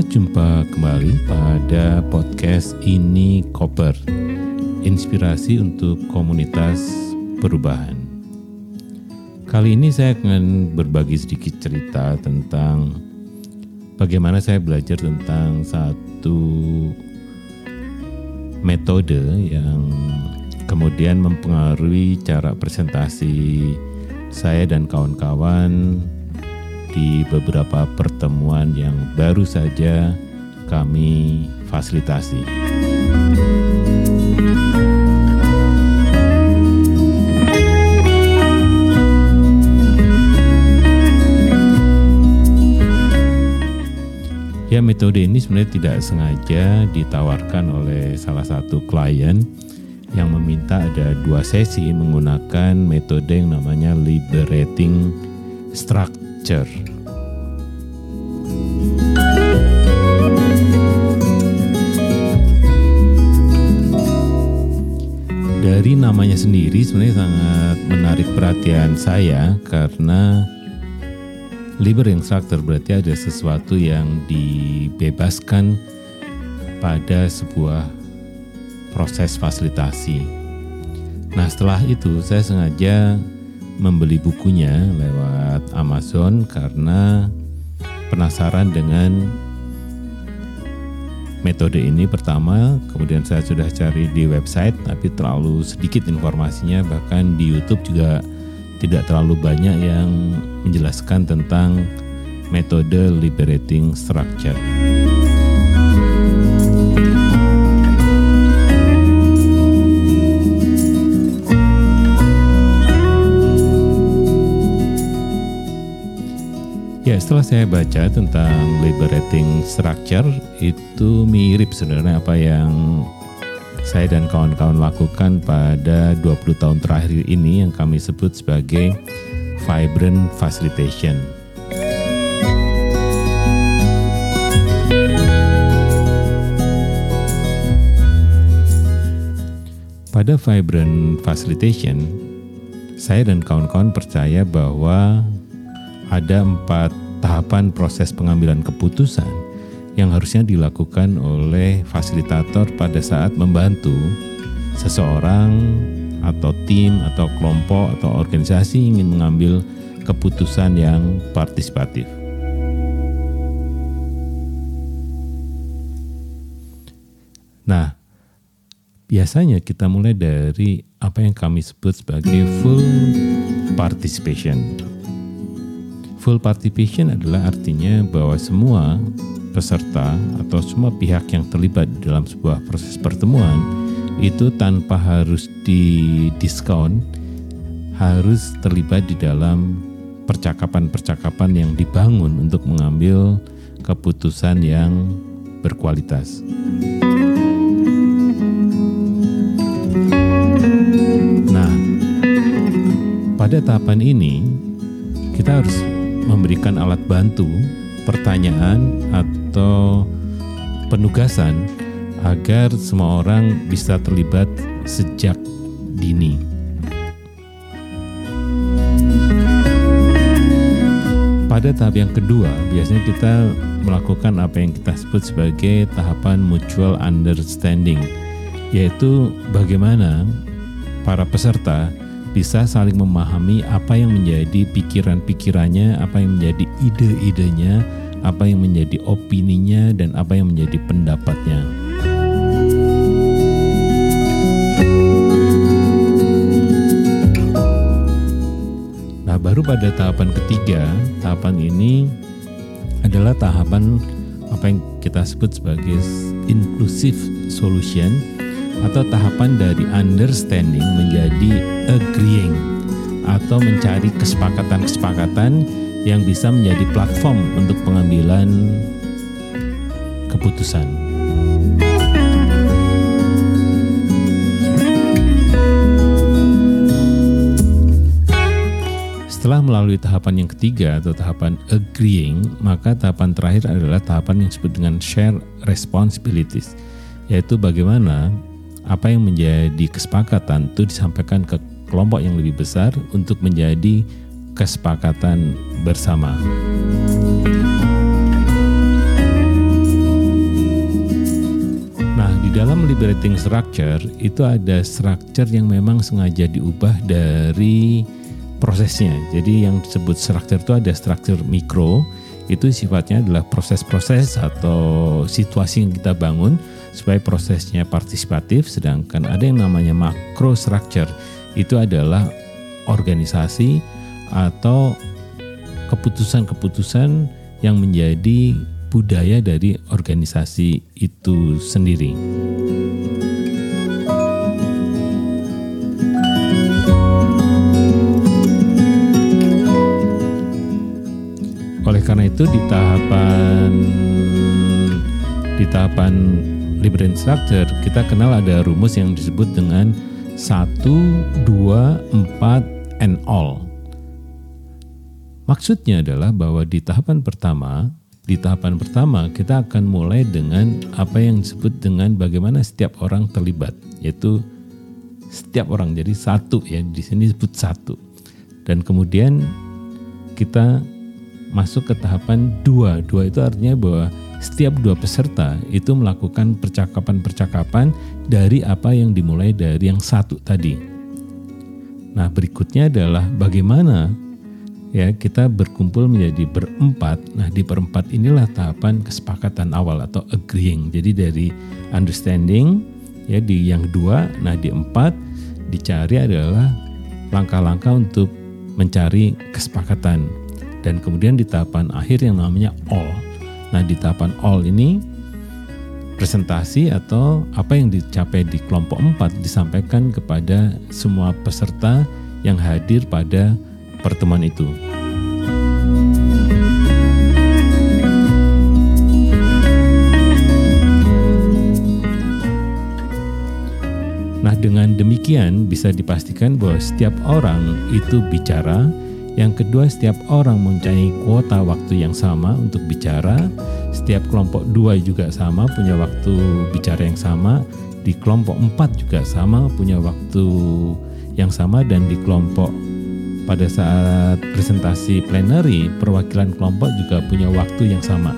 Jumpa kembali pada podcast ini Koper Inspirasi untuk komunitas perubahan. Kali ini saya akan berbagi sedikit cerita tentang Bagaimana saya belajar tentang satu metode yang kemudian mempengaruhi cara presentasi saya dan kawan-kawan di beberapa pertemuan yang baru saja kami fasilitasi. Ya metode ini sebenarnya tidak sengaja ditawarkan oleh salah satu klien yang meminta ada dua sesi menggunakan metode yang namanya liberating structure Culture. Dari namanya sendiri sebenarnya sangat menarik perhatian saya karena liber instructor berarti ada sesuatu yang dibebaskan pada sebuah proses fasilitasi. Nah setelah itu saya sengaja membeli bukunya lewat Amazon karena penasaran dengan metode ini pertama, kemudian saya sudah cari di website tapi terlalu sedikit informasinya bahkan di YouTube juga tidak terlalu banyak yang menjelaskan tentang metode liberating structure. Setelah saya baca tentang liberating structure itu mirip sebenarnya apa yang saya dan kawan-kawan lakukan pada 20 tahun terakhir ini yang kami sebut sebagai vibrant facilitation. Pada vibrant facilitation, saya dan kawan-kawan percaya bahwa ada empat tahapan proses pengambilan keputusan yang harusnya dilakukan oleh fasilitator pada saat membantu seseorang atau tim atau kelompok atau organisasi ingin mengambil keputusan yang partisipatif. Nah, biasanya kita mulai dari apa yang kami sebut sebagai full participation Full participation adalah artinya bahwa semua peserta atau semua pihak yang terlibat dalam sebuah proses pertemuan itu tanpa harus didiskon harus terlibat di dalam percakapan-percakapan yang dibangun untuk mengambil keputusan yang berkualitas. Nah, pada tahapan ini kita harus memberikan alat bantu, pertanyaan atau penugasan agar semua orang bisa terlibat sejak dini. Pada tahap yang kedua, biasanya kita melakukan apa yang kita sebut sebagai tahapan mutual understanding, yaitu bagaimana para peserta bisa saling memahami apa yang menjadi pikiran-pikirannya, apa yang menjadi ide-idenya, apa yang menjadi opininya, dan apa yang menjadi pendapatnya. Nah, baru pada tahapan ketiga, tahapan ini adalah tahapan apa yang kita sebut sebagai inclusive solution atau tahapan dari understanding menjadi agreeing atau mencari kesepakatan-kesepakatan yang bisa menjadi platform untuk pengambilan keputusan. Setelah melalui tahapan yang ketiga atau tahapan agreeing, maka tahapan terakhir adalah tahapan yang disebut dengan share responsibilities, yaitu bagaimana apa yang menjadi kesepakatan itu disampaikan ke kelompok yang lebih besar untuk menjadi kesepakatan bersama. Nah, di dalam liberating structure itu ada structure yang memang sengaja diubah dari prosesnya. Jadi yang disebut structure itu ada structure mikro, itu sifatnya adalah proses-proses atau situasi yang kita bangun supaya prosesnya partisipatif, sedangkan ada yang namanya macro structure, itu adalah organisasi atau keputusan-keputusan yang menjadi budaya dari organisasi itu sendiri. Itu di tahapan di tahapan liberating structure kita kenal ada rumus yang disebut dengan satu, dua, empat, and all. Maksudnya adalah bahwa di tahapan pertama, di tahapan pertama kita akan mulai dengan apa yang disebut dengan bagaimana setiap orang terlibat, yaitu setiap orang jadi satu ya di sini disebut satu. Dan kemudian kita masuk ke tahapan dua. Dua itu artinya bahwa setiap dua peserta itu melakukan percakapan-percakapan dari apa yang dimulai dari yang satu tadi. Nah, berikutnya adalah bagaimana ya kita berkumpul menjadi berempat. Nah, di berempat inilah tahapan kesepakatan awal atau agreeing. Jadi dari understanding ya di yang dua, nah di empat dicari adalah langkah-langkah untuk mencari kesepakatan dan kemudian di tahapan akhir yang namanya all. Nah, di tahapan all ini presentasi atau apa yang dicapai di kelompok 4 disampaikan kepada semua peserta yang hadir pada pertemuan itu. Nah, dengan demikian bisa dipastikan bahwa setiap orang itu bicara yang kedua, setiap orang mempunyai kuota waktu yang sama untuk bicara. Setiap kelompok dua juga sama, punya waktu bicara yang sama. Di kelompok empat juga sama, punya waktu yang sama. Dan di kelompok pada saat presentasi plenary, perwakilan kelompok juga punya waktu yang sama.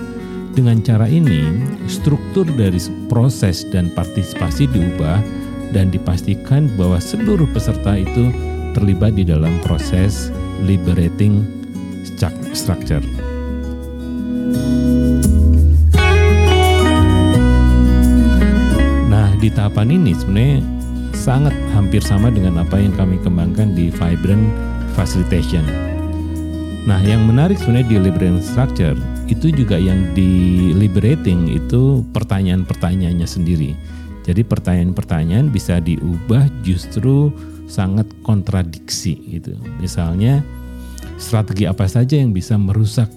Dengan cara ini, struktur dari proses dan partisipasi diubah dan dipastikan bahwa seluruh peserta itu terlibat di dalam proses liberating structure. Nah, di tahapan ini sebenarnya sangat hampir sama dengan apa yang kami kembangkan di Vibrant Facilitation. Nah, yang menarik sebenarnya di liberating structure itu juga yang di liberating itu pertanyaan-pertanyaannya sendiri. Jadi pertanyaan-pertanyaan bisa diubah justru sangat kontradiksi gitu. Misalnya strategi apa saja yang bisa merusak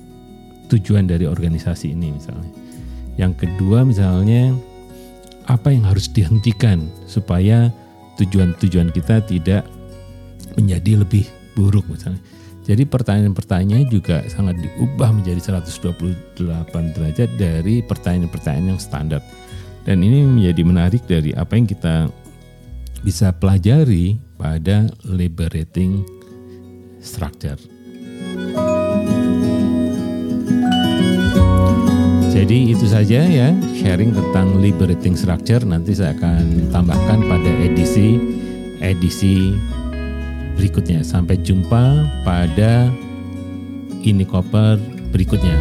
tujuan dari organisasi ini misalnya. Yang kedua misalnya apa yang harus dihentikan supaya tujuan-tujuan kita tidak menjadi lebih buruk misalnya. Jadi pertanyaan-pertanyaan juga sangat diubah menjadi 128 derajat dari pertanyaan-pertanyaan yang standar. Dan ini menjadi menarik dari apa yang kita bisa pelajari pada liberating structure. Jadi itu saja ya sharing tentang liberating structure nanti saya akan tambahkan pada edisi edisi berikutnya. Sampai jumpa pada ini koper berikutnya.